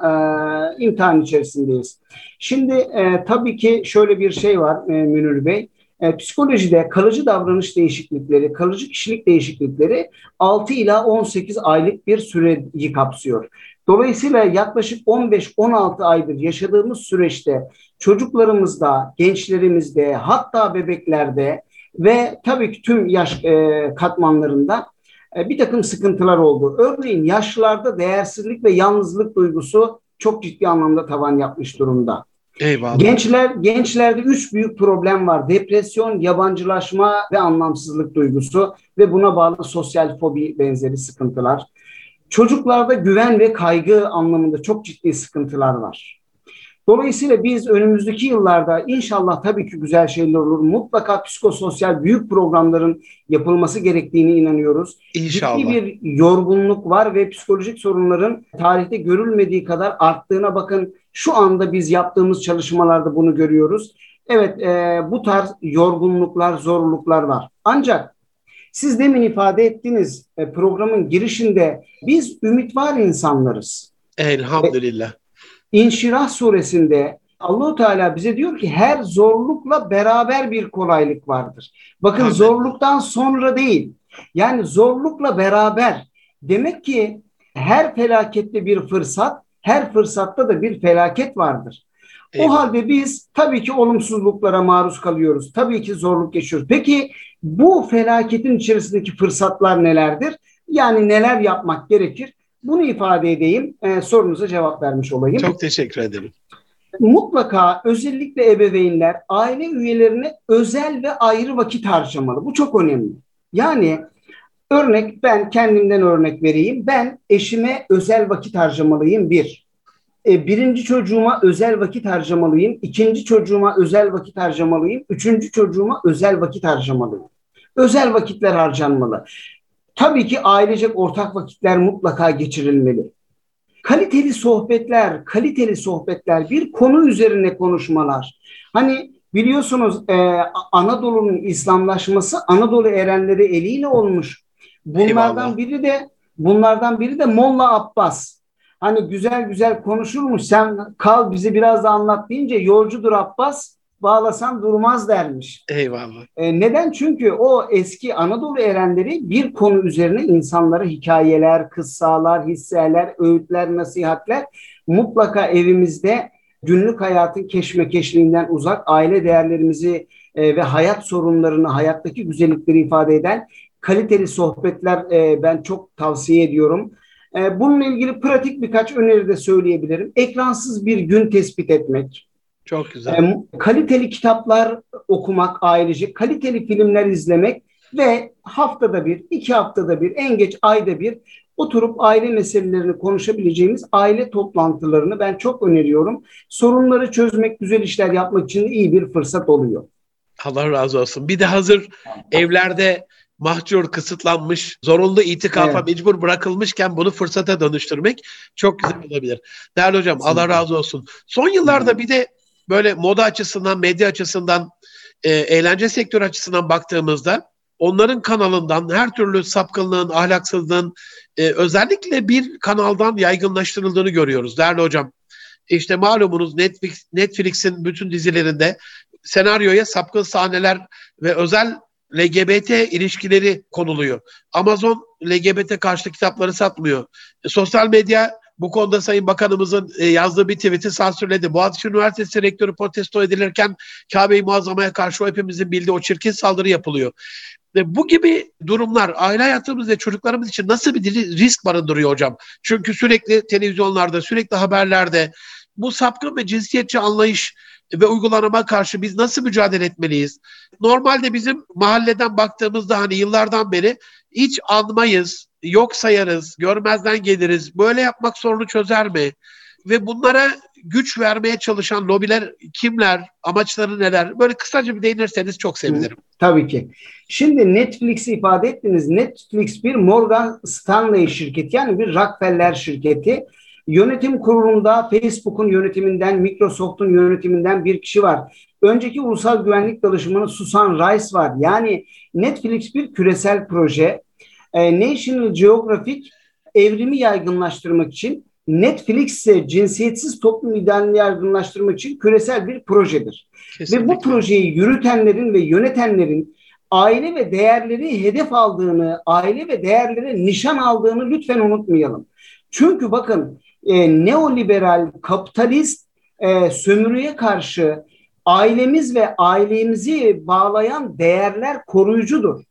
e, imtihan içerisindeyiz. Şimdi e, tabii ki şöyle bir şey var e, Münir Bey. E, psikolojide kalıcı davranış değişiklikleri, kalıcı kişilik değişiklikleri 6 ila 18 aylık bir süreyi kapsıyor. Dolayısıyla yaklaşık 15-16 aydır yaşadığımız süreçte çocuklarımızda, gençlerimizde, hatta bebeklerde ve tabii ki tüm yaş e, katmanlarında e, bir takım sıkıntılar oldu. Örneğin yaşlılarda değersizlik ve yalnızlık duygusu çok ciddi anlamda tavan yapmış durumda. Eyvallah. Gençler gençlerde üç büyük problem var. Depresyon, yabancılaşma ve anlamsızlık duygusu ve buna bağlı sosyal fobi benzeri sıkıntılar. Çocuklarda güven ve kaygı anlamında çok ciddi sıkıntılar var. Dolayısıyla biz önümüzdeki yıllarda inşallah tabii ki güzel şeyler olur. Mutlaka psikososyal büyük programların yapılması gerektiğini inanıyoruz. İnşallah. Ciddi bir yorgunluk var ve psikolojik sorunların tarihte görülmediği kadar arttığına bakın. Şu anda biz yaptığımız çalışmalarda bunu görüyoruz. Evet e, bu tarz yorgunluklar, zorluklar var. Ancak siz demin ifade ettiğiniz e, programın girişinde biz ümit var insanlarız. Elhamdülillah. E, İnşirah suresinde Allahu Teala bize diyor ki her zorlukla beraber bir kolaylık vardır. Bakın Amin. zorluktan sonra değil. Yani zorlukla beraber. Demek ki her felakette bir fırsat, her fırsatta da bir felaket vardır. Eyvallah. O halde biz tabii ki olumsuzluklara maruz kalıyoruz. Tabii ki zorluk yaşıyoruz. Peki bu felaketin içerisindeki fırsatlar nelerdir? Yani neler yapmak gerekir? Bunu ifade edeyim. Ee, sorunuza cevap vermiş olayım. Çok teşekkür ederim. Mutlaka özellikle ebeveynler aile üyelerine özel ve ayrı vakit harcamalı. Bu çok önemli. Yani örnek ben kendimden örnek vereyim. Ben eşime özel vakit harcamalıyım bir. E, birinci çocuğuma özel vakit harcamalıyım. ikinci çocuğuma özel vakit harcamalıyım. Üçüncü çocuğuma özel vakit harcamalıyım. Özel vakitler harcanmalı. Tabii ki ailecek ortak vakitler mutlaka geçirilmeli. Kaliteli sohbetler, kaliteli sohbetler, bir konu üzerine konuşmalar. Hani biliyorsunuz e, Anadolu'nun İslamlaşması Anadolu erenleri eliyle olmuş. Bunlardan Eyvallah. biri de bunlardan biri de Molla Abbas. Hani güzel güzel konuşurmuş sen kal bizi biraz da anlat deyince yolcudur Abbas bağlasan durmaz dermiş. Eyvallah. E, neden? Çünkü o eski Anadolu erenleri bir konu üzerine insanlara hikayeler, kıssalar, hisseler, öğütler, nasihatler mutlaka evimizde günlük hayatın keşmekeşliğinden uzak aile değerlerimizi e, ve hayat sorunlarını, hayattaki güzellikleri ifade eden kaliteli sohbetler e, ben çok tavsiye ediyorum. E, bununla ilgili pratik birkaç öneri de söyleyebilirim. Ekransız bir gün tespit etmek. Çok güzel. E, kaliteli kitaplar okumak ailece, kaliteli filmler izlemek ve haftada bir, iki haftada bir, en geç ayda bir oturup aile meselelerini konuşabileceğimiz aile toplantılarını ben çok öneriyorum. Sorunları çözmek, güzel işler yapmak için iyi bir fırsat oluyor. Allah razı olsun. Bir de hazır evlerde mahcur, kısıtlanmış, zorunlu itikafa evet. mecbur bırakılmışken bunu fırsata dönüştürmek çok güzel olabilir. Değerli hocam Kesinlikle. Allah razı olsun. Son yıllarda bir de böyle moda açısından, medya açısından, e, eğlence sektörü açısından baktığımızda onların kanalından her türlü sapkınlığın, ahlaksızlığın e, özellikle bir kanaldan yaygınlaştırıldığını görüyoruz değerli hocam. İşte malumunuz Netflix, Netflix'in bütün dizilerinde senaryoya sapkın sahneler ve özel LGBT ilişkileri konuluyor. Amazon LGBT karşıtı kitapları satmıyor. E, sosyal medya bu konuda Sayın Bakanımızın e, yazdığı bir tweet'i sansürledi. Boğaziçi Üniversitesi rektörü protesto edilirken Kabe-i Muazzama'ya karşı o hepimizin bildiği o çirkin saldırı yapılıyor. Ve bu gibi durumlar aile hayatımız ve çocuklarımız için nasıl bir risk barındırıyor hocam? Çünkü sürekli televizyonlarda, sürekli haberlerde bu sapkın ve cinsiyetçi anlayış ve uygulanama karşı biz nasıl mücadele etmeliyiz? Normalde bizim mahalleden baktığımızda hani yıllardan beri hiç anmayız, yok sayarız, görmezden geliriz. Böyle yapmak sorunu çözer mi? Ve bunlara güç vermeye çalışan lobiler kimler, amaçları neler? Böyle kısaca bir değinirseniz çok sevinirim. Tabii ki. Şimdi Netflix'i ifade ettiniz. Netflix bir Morgan Stanley şirketi yani bir Rockefeller şirketi. Yönetim kurulunda Facebook'un yönetiminden, Microsoft'un yönetiminden bir kişi var. Önceki ulusal güvenlik danışmanı Susan Rice var. Yani Netflix bir küresel proje. E, National Geographic evrimi yaygınlaştırmak için Netflix ise cinsiyetsiz toplum idealini yaygınlaştırmak için küresel bir projedir. Kesinlikle. Ve bu projeyi yürütenlerin ve yönetenlerin aile ve değerleri hedef aldığını, aile ve değerleri nişan aldığını lütfen unutmayalım. Çünkü bakın e, neoliberal, kapitalist e, sömürüye karşı ailemiz ve ailemizi bağlayan değerler koruyucudur.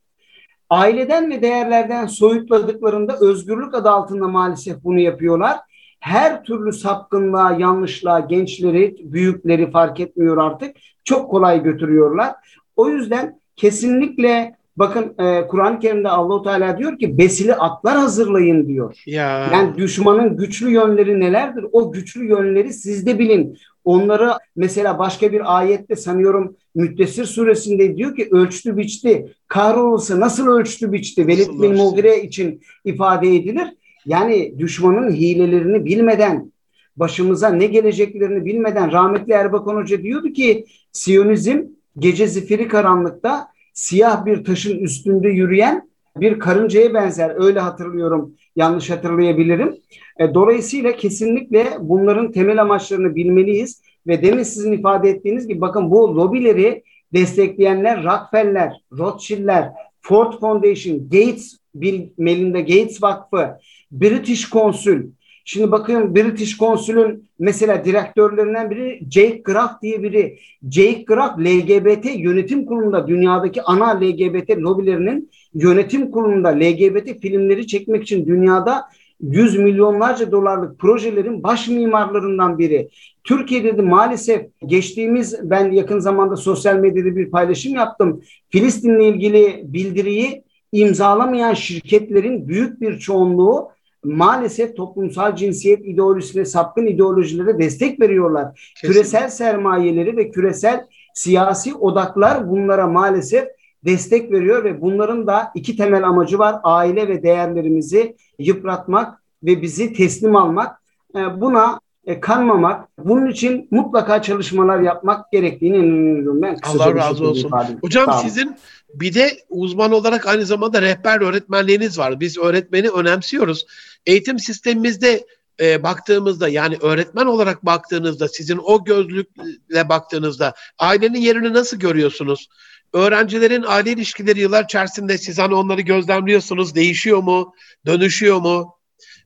Aileden ve değerlerden soyutladıklarında özgürlük adı altında maalesef bunu yapıyorlar. Her türlü sapkınlığa, yanlışlığa gençleri, büyükleri fark etmiyor artık. Çok kolay götürüyorlar. O yüzden kesinlikle bakın e, Kur'an-ı Kerim'de Allahu Teala diyor ki besili atlar hazırlayın diyor. Ya. Yani düşmanın güçlü yönleri nelerdir? O güçlü yönleri siz de bilin. Onları mesela başka bir ayette sanıyorum Müddessir suresinde diyor ki ölçtü biçti. Kahrolursa nasıl ölçtü biçti? Velid bin Mugire için ifade edilir. Yani düşmanın hilelerini bilmeden, başımıza ne geleceklerini bilmeden rahmetli Erbakan Hoca diyordu ki Siyonizm gece zifiri karanlıkta siyah bir taşın üstünde yürüyen bir karıncaya benzer. Öyle hatırlıyorum. Yanlış hatırlayabilirim. E, dolayısıyla kesinlikle bunların temel amaçlarını bilmeliyiz ve demin sizin ifade ettiğiniz gibi bakın bu lobileri destekleyenler Rockefeller, Rothschild'ler, Ford Foundation, Gates, Bill Melinda Gates Vakfı, British Konsül. Şimdi bakın British Konsül'ün mesela direktörlerinden biri Jake Graff diye biri. Jake Graff LGBT yönetim kurulunda dünyadaki ana LGBT lobilerinin yönetim kurulunda LGBT filmleri çekmek için dünyada yüz milyonlarca dolarlık projelerin baş mimarlarından biri. Türkiye'de de maalesef geçtiğimiz ben yakın zamanda sosyal medyada bir paylaşım yaptım. Filistin'le ilgili bildiriyi imzalamayan şirketlerin büyük bir çoğunluğu maalesef toplumsal cinsiyet ideolojisine, sapkın ideolojilere destek veriyorlar. Kesinlikle. Küresel sermayeleri ve küresel siyasi odaklar bunlara maalesef destek veriyor ve bunların da iki temel amacı var. Aile ve değerlerimizi yıpratmak ve bizi teslim almak. E, buna e, kanmamak, bunun için mutlaka çalışmalar yapmak gerektiğini inanıyorum ben. Allah razı olsun. Ifade. Hocam sizin bir de uzman olarak aynı zamanda rehber öğretmenliğiniz var. Biz öğretmeni önemsiyoruz. Eğitim sistemimizde e, baktığımızda yani öğretmen olarak baktığınızda sizin o gözlükle baktığınızda ailenin yerini nasıl görüyorsunuz? Öğrencilerin aile ilişkileri yıllar içerisinde siz hani onları gözlemliyorsunuz. Değişiyor mu? Dönüşüyor mu?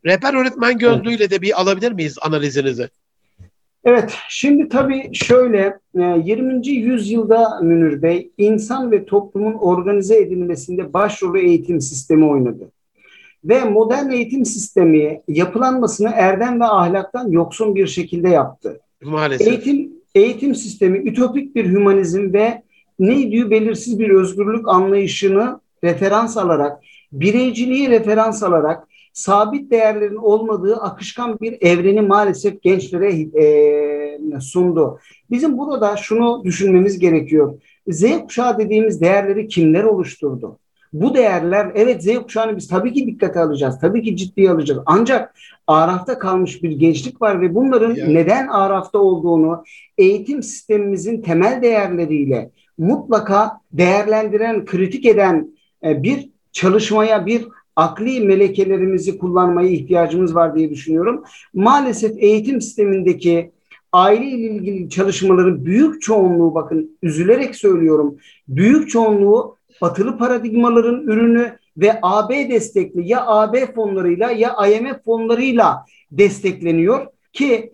Rehber öğretmen gözlüğüyle de bir alabilir miyiz analizinizi? Evet, şimdi tabii şöyle 20. E, yüzyılda Münir Bey insan ve toplumun organize edilmesinde başrolü eğitim sistemi oynadı. Ve modern eğitim sistemi yapılanmasını erdem ve ahlaktan yoksun bir şekilde yaptı. Maalesef. Eğitim, eğitim sistemi ütopik bir hümanizm ve neydi belirsiz bir özgürlük anlayışını referans alarak, bireyciliği referans alarak sabit değerlerin olmadığı akışkan bir evreni maalesef gençlere e, sundu. Bizim burada şunu düşünmemiz gerekiyor. Z kuşağı dediğimiz değerleri kimler oluşturdu? Bu değerler evet Z kuşağını biz tabii ki dikkate alacağız. Tabii ki ciddiye alacağız. Ancak arafta kalmış bir gençlik var ve bunların yani. neden arafta olduğunu eğitim sistemimizin temel değerleriyle mutlaka değerlendiren, kritik eden e, bir çalışmaya, bir akli melekelerimizi kullanmaya ihtiyacımız var diye düşünüyorum. Maalesef eğitim sistemindeki aile ile ilgili çalışmaların büyük çoğunluğu bakın üzülerek söylüyorum. Büyük çoğunluğu batılı paradigmaların ürünü ve AB destekli ya AB fonlarıyla ya IMF fonlarıyla destekleniyor ki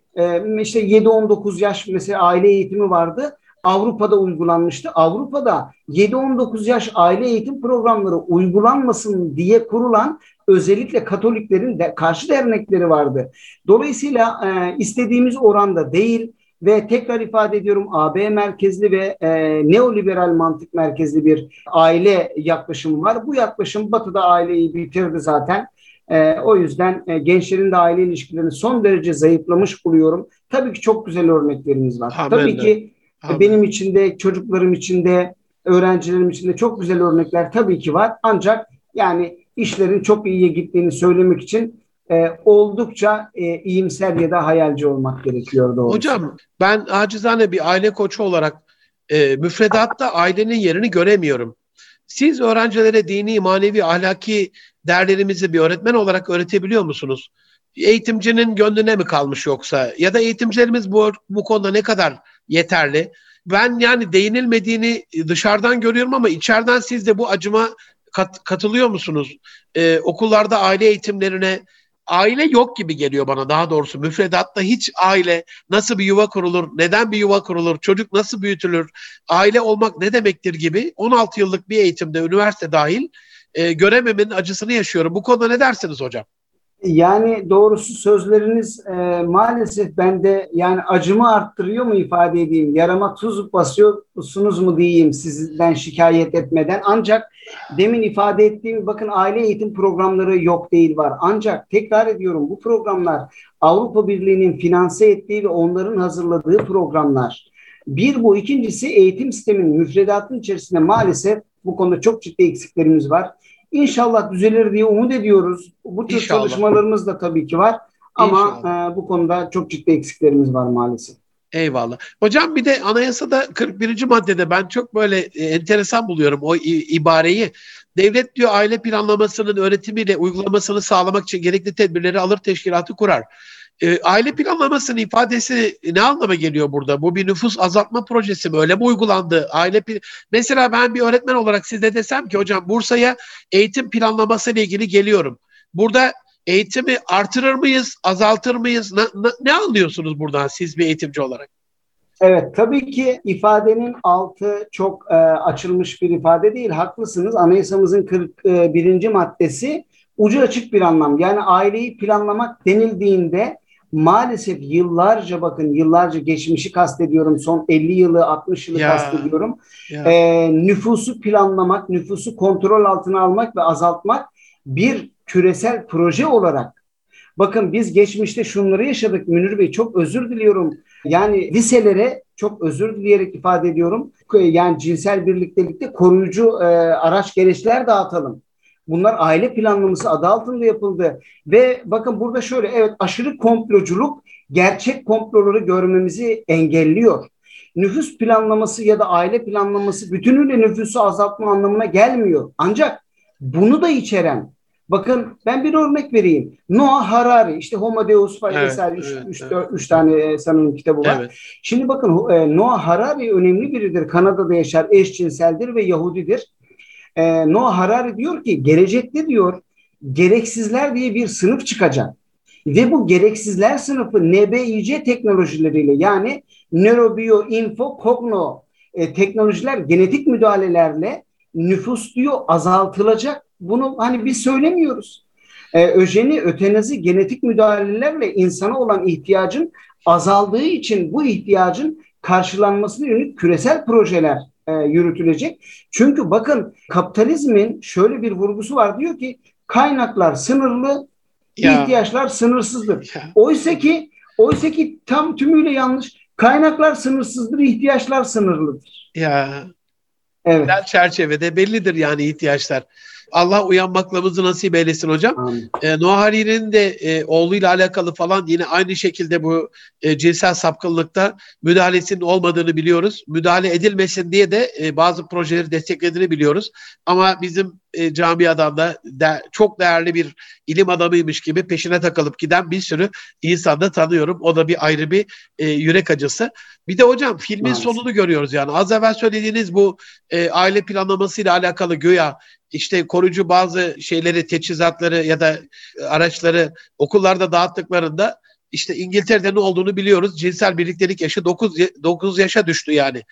işte 7-19 yaş mesela aile eğitimi vardı. Avrupa'da uygulanmıştı. Avrupa'da 7-19 yaş aile eğitim programları uygulanmasın diye kurulan özellikle Katoliklerin de karşı dernekleri vardı. Dolayısıyla e, istediğimiz oranda değil ve tekrar ifade ediyorum AB merkezli ve e, neoliberal mantık merkezli bir aile yaklaşımı var. Bu yaklaşım Batı'da aileyi bitirdi zaten. E, o yüzden e, gençlerin de aile ilişkilerini son derece zayıflamış buluyorum. Tabii ki çok güzel örneklerimiz var. Ha, Tabii ki Abi. Benim için de çocuklarım için de öğrencilerim için de çok güzel örnekler tabii ki var. Ancak yani işlerin çok iyiye gittiğini söylemek için e, oldukça e, iyimser ya da hayalci olmak gerekiyor doğrusu. Hocam ben acizane bir aile koçu olarak e, müfredatta ailenin yerini göremiyorum. Siz öğrencilere dini, manevi, ahlaki değerlerimizi bir öğretmen olarak öğretebiliyor musunuz? Eğitimcinin gönlüne mi kalmış yoksa? Ya da eğitimcilerimiz bu, bu konuda ne kadar yeterli. Ben yani değinilmediğini dışarıdan görüyorum ama içeriden siz de bu acıma kat, katılıyor musunuz? Ee, okullarda aile eğitimlerine aile yok gibi geliyor bana daha doğrusu. Müfredatta hiç aile nasıl bir yuva kurulur, neden bir yuva kurulur, çocuk nasıl büyütülür, aile olmak ne demektir gibi 16 yıllık bir eğitimde üniversite dahil e, görememenin acısını yaşıyorum. Bu konuda ne dersiniz hocam? Yani doğrusu sözleriniz e, maalesef bende yani acımı arttırıyor mu ifade edeyim, yarama tuz basıyorsunuz mu diyeyim sizden şikayet etmeden. Ancak demin ifade ettiğim bakın aile eğitim programları yok değil var. Ancak tekrar ediyorum bu programlar Avrupa Birliği'nin finanse ettiği ve onların hazırladığı programlar. Bir bu ikincisi eğitim sisteminin müfredatının içerisinde maalesef bu konuda çok ciddi eksiklerimiz var. İnşallah düzelir diye umut ediyoruz. Bu tür İnşallah. çalışmalarımız da tabii ki var. Ama e, bu konuda çok ciddi eksiklerimiz var maalesef. Eyvallah. Hocam bir de anayasada 41. maddede ben çok böyle e, enteresan buluyorum o ibareyi. Devlet diyor aile planlamasının öğretimiyle uygulamasını sağlamak için gerekli tedbirleri alır teşkilatı kurar. E, aile planlamasının ifadesi ne anlama geliyor burada? Bu bir nüfus azaltma projesi mi? Öyle mi uygulandı? Aile Mesela ben bir öğretmen olarak size desem ki hocam Bursa'ya eğitim planlaması ile ilgili geliyorum. Burada eğitimi artırır mıyız, azaltır mıyız? Ne, ne, ne anlıyorsunuz buradan siz bir eğitimci olarak? Evet tabii ki ifadenin altı çok e, açılmış bir ifade değil. Haklısınız. Anayasamızın 41. maddesi ucu açık bir anlam. Yani aileyi planlamak denildiğinde maalesef yıllarca bakın yıllarca geçmişi kastediyorum son 50 yılı 60 yılı ya, kastediyorum. Ya. E, nüfusu planlamak, nüfusu kontrol altına almak ve azaltmak bir küresel proje olarak bakın biz geçmişte şunları yaşadık Münir Bey çok özür diliyorum. Yani liselere çok özür dileyerek ifade ediyorum. Yani cinsel birliktelikte koruyucu e, araç gereçler dağıtalım. Bunlar aile planlaması adı altında yapıldı. Ve bakın burada şöyle evet aşırı komploculuk gerçek komploları görmemizi engelliyor. Nüfus planlaması ya da aile planlaması bütünüyle nüfusu azaltma anlamına gelmiyor. Ancak bunu da içeren Bakın ben bir örnek vereyim. Noah Harari işte Homo Deus evet, vesaire 3 evet, üç, evet. üç tane e, sanırım kitabı var. Evet. Şimdi bakın e, Noah Harari önemli biridir. Kanada'da yaşar, eşcinseldir ve Yahudidir e, Noah Harari diyor ki gelecekte diyor gereksizler diye bir sınıf çıkacak. Ve bu gereksizler sınıfı NBIC teknolojileriyle yani nörobiyo, info, kogno e, teknolojiler genetik müdahalelerle nüfus diyor azaltılacak. Bunu hani biz söylemiyoruz. E, öjeni, ötenazi genetik müdahalelerle insana olan ihtiyacın azaldığı için bu ihtiyacın karşılanmasına yönelik küresel projeler e, yürütülecek. Çünkü bakın kapitalizmin şöyle bir vurgusu var diyor ki kaynaklar sınırlı, ya. ihtiyaçlar sınırsızdır. Ya. Oysa ki oysa ki tam tümüyle yanlış. Kaynaklar sınırsızdır, ihtiyaçlar sınırlıdır. Ya. Evet. çerçevede bellidir yani ihtiyaçlar. Allah uyanmaklamızı nasip eylesin hocam. E, Noah Hariri'nin de e, oğluyla alakalı falan yine aynı şekilde bu e, cinsel sapkınlıkta müdahalesinin olmadığını biliyoruz. Müdahale edilmesin diye de e, bazı projeleri desteklediğini biliyoruz. Ama bizim e, camiadan da de, çok değerli bir ilim adamıymış gibi peşine takılıp giden bir sürü insan da tanıyorum. O da bir ayrı bir e, yürek acısı. Bir de hocam filmin Maalesef. sonunu görüyoruz yani. Az evvel söylediğiniz bu e, aile planlamasıyla alakalı göya işte koruyucu bazı şeyleri, teçhizatları ya da araçları okullarda dağıttıklarında işte İngiltere'de ne olduğunu biliyoruz. Cinsel birliktelik yaşı 9, 9 yaşa düştü yani.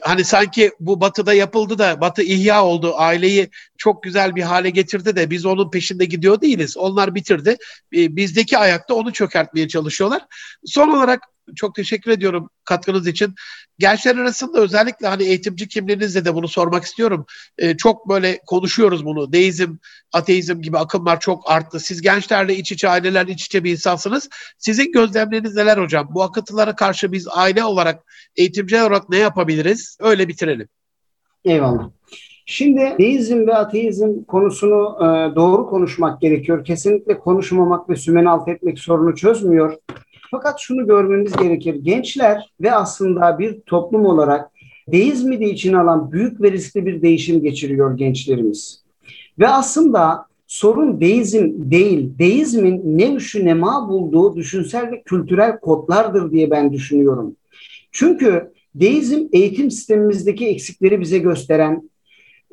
Hani sanki bu batıda yapıldı da batı ihya oldu. Aileyi çok güzel bir hale getirdi de biz onun peşinde gidiyor değiliz. Onlar bitirdi. Bizdeki ayakta onu çökertmeye çalışıyorlar. Son olarak çok teşekkür ediyorum katkınız için. Gençler arasında özellikle hani eğitimci kimliğinizle de bunu sormak istiyorum. Ee, çok böyle konuşuyoruz bunu. Deizm, ateizm gibi akımlar çok arttı. Siz gençlerle iç içe, ailelerle iç içe bir insansınız. Sizin gözlemleriniz neler hocam? Bu akıntılara karşı biz aile olarak, eğitimciler olarak ne yapabiliriz? Öyle bitirelim. Eyvallah. Şimdi deizm ve ateizm konusunu e, doğru konuşmak gerekiyor. Kesinlikle konuşmamak ve sümen alt etmek sorunu çözmüyor. Fakat şunu görmemiz gerekir. Gençler ve aslında bir toplum olarak deizmi de içine alan büyük ve riskli bir değişim geçiriyor gençlerimiz. Ve aslında sorun deizm değil, deizmin ne üşü ne ma bulduğu düşünsel ve kültürel kodlardır diye ben düşünüyorum. Çünkü deizm eğitim sistemimizdeki eksikleri bize gösteren,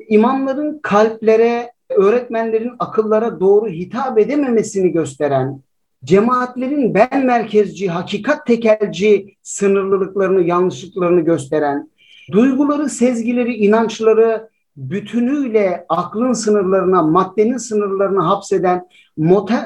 imamların kalplere, öğretmenlerin akıllara doğru hitap edememesini gösteren, cemaatlerin ben merkezci, hakikat tekelci sınırlılıklarını, yanlışlıklarını gösteren, duyguları, sezgileri, inançları bütünüyle aklın sınırlarına, maddenin sınırlarına hapseden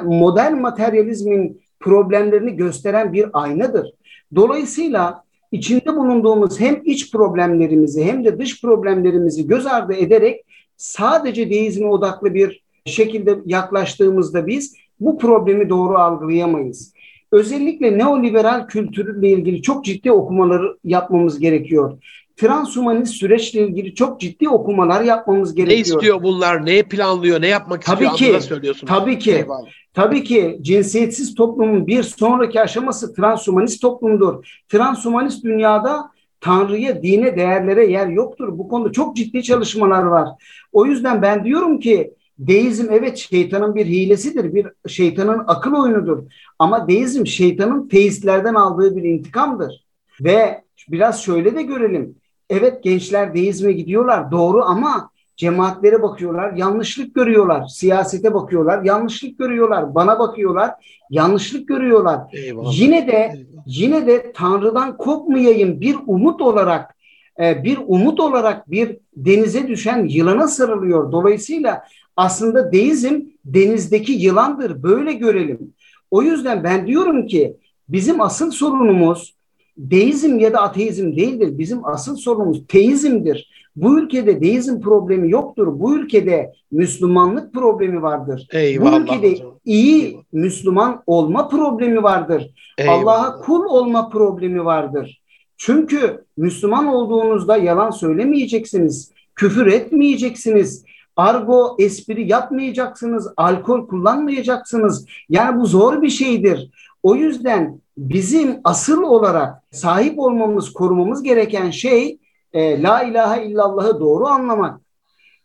modern materyalizmin problemlerini gösteren bir aynadır. Dolayısıyla içinde bulunduğumuz hem iç problemlerimizi hem de dış problemlerimizi göz ardı ederek sadece deizme odaklı bir şekilde yaklaştığımızda biz bu problemi doğru algılayamayız. Özellikle neoliberal kültürle ilgili çok ciddi okumaları yapmamız gerekiyor. Transhumanist süreçle ilgili çok ciddi okumalar yapmamız gerekiyor. Ne istiyor bunlar? Ne planlıyor? Ne yapmak tabii istiyor? Ki, söylüyorsun. Tabii ki. Eyvallah. Tabii ki cinsiyetsiz toplumun bir sonraki aşaması transhumanist toplumdur. Transhumanist dünyada Tanrı'ya, dine, değerlere yer yoktur. Bu konuda çok ciddi çalışmalar var. O yüzden ben diyorum ki deizm evet şeytanın bir hilesidir, bir şeytanın akıl oyunudur. Ama deizm şeytanın teistlerden aldığı bir intikamdır. Ve biraz şöyle de görelim. Evet gençler deizme gidiyorlar doğru ama Cemaatlere bakıyorlar, yanlışlık görüyorlar. Siyasete bakıyorlar, yanlışlık görüyorlar. Bana bakıyorlar, yanlışlık görüyorlar. Eyvallah. Yine de Eyvallah. yine de Tanrı'dan kopmayayım bir umut olarak e, bir umut olarak bir denize düşen yılana sarılıyor. Dolayısıyla aslında deizm denizdeki yılandır. Böyle görelim. O yüzden ben diyorum ki bizim asıl sorunumuz deizm ya da ateizm değildir. Bizim asıl sorunumuz teizmdir. Bu ülkede deizm problemi yoktur. Bu ülkede Müslümanlık problemi vardır. Eyvallah Bu ülkede hocam. iyi Eyvallah. Müslüman olma problemi vardır. Allah'a kul olma problemi vardır. Çünkü Müslüman olduğunuzda yalan söylemeyeceksiniz, küfür etmeyeceksiniz, argo espri yapmayacaksınız, alkol kullanmayacaksınız. Yani bu zor bir şeydir. O yüzden bizim asıl olarak sahip olmamız, korumamız gereken şey e, La ilahe illallah'ı doğru anlamak,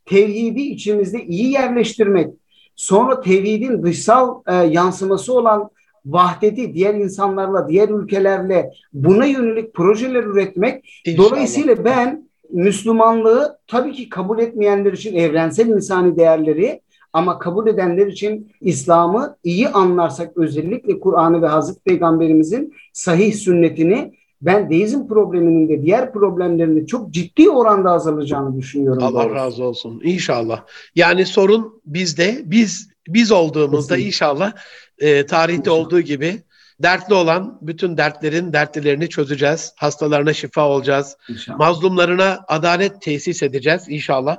tevhidi içimizde iyi yerleştirmek, sonra tevhidin dışsal e, yansıması olan vahdeti diğer insanlarla, diğer ülkelerle buna yönelik projeler üretmek. İnşallah. Dolayısıyla ben Müslümanlığı tabii ki kabul etmeyenler için evrensel insani değerleri ama kabul edenler için İslam'ı iyi anlarsak özellikle Kur'an'ı ve Hazreti Peygamberimizin sahih sünnetini ben deizm probleminin de diğer problemlerinde çok ciddi oranda azalacağını düşünüyorum. Allah doğrusu. razı olsun. İnşallah. Yani sorun bizde. Biz biz olduğumuzda Kesinlikle. inşallah e, tarihte inşallah. olduğu gibi dertli olan bütün dertlerin dertlerini çözeceğiz. Hastalarına şifa olacağız. İnşallah. Mazlumlarına adalet tesis edeceğiz inşallah.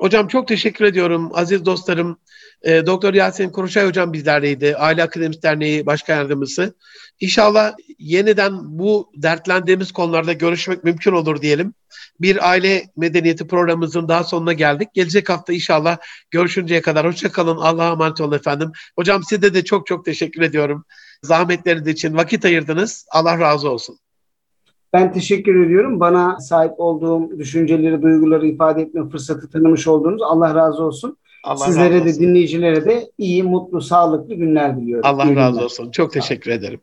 Hocam çok teşekkür ediyorum. Aziz dostlarım, e, Doktor Yasin Kuruşay hocam bizlerleydi. Aile Akademisi Derneği Başkan Yardımcısı. İnşallah yeniden bu dertlendiğimiz konularda görüşmek mümkün olur diyelim. Bir aile medeniyeti programımızın daha sonuna geldik. Gelecek hafta inşallah görüşünceye kadar hoşçakalın. Allah'a emanet olun efendim. Hocam size de çok çok teşekkür ediyorum. Zahmetleriniz için vakit ayırdınız. Allah razı olsun. Ben teşekkür ediyorum. Bana sahip olduğum düşünceleri, duyguları ifade etme fırsatı tanımış olduğunuz Allah razı olsun. Allah Sizlere razı olsun. de dinleyicilere de iyi, mutlu, sağlıklı günler diliyorum. Allah iyi razı günler. olsun. Çok teşekkür ederim.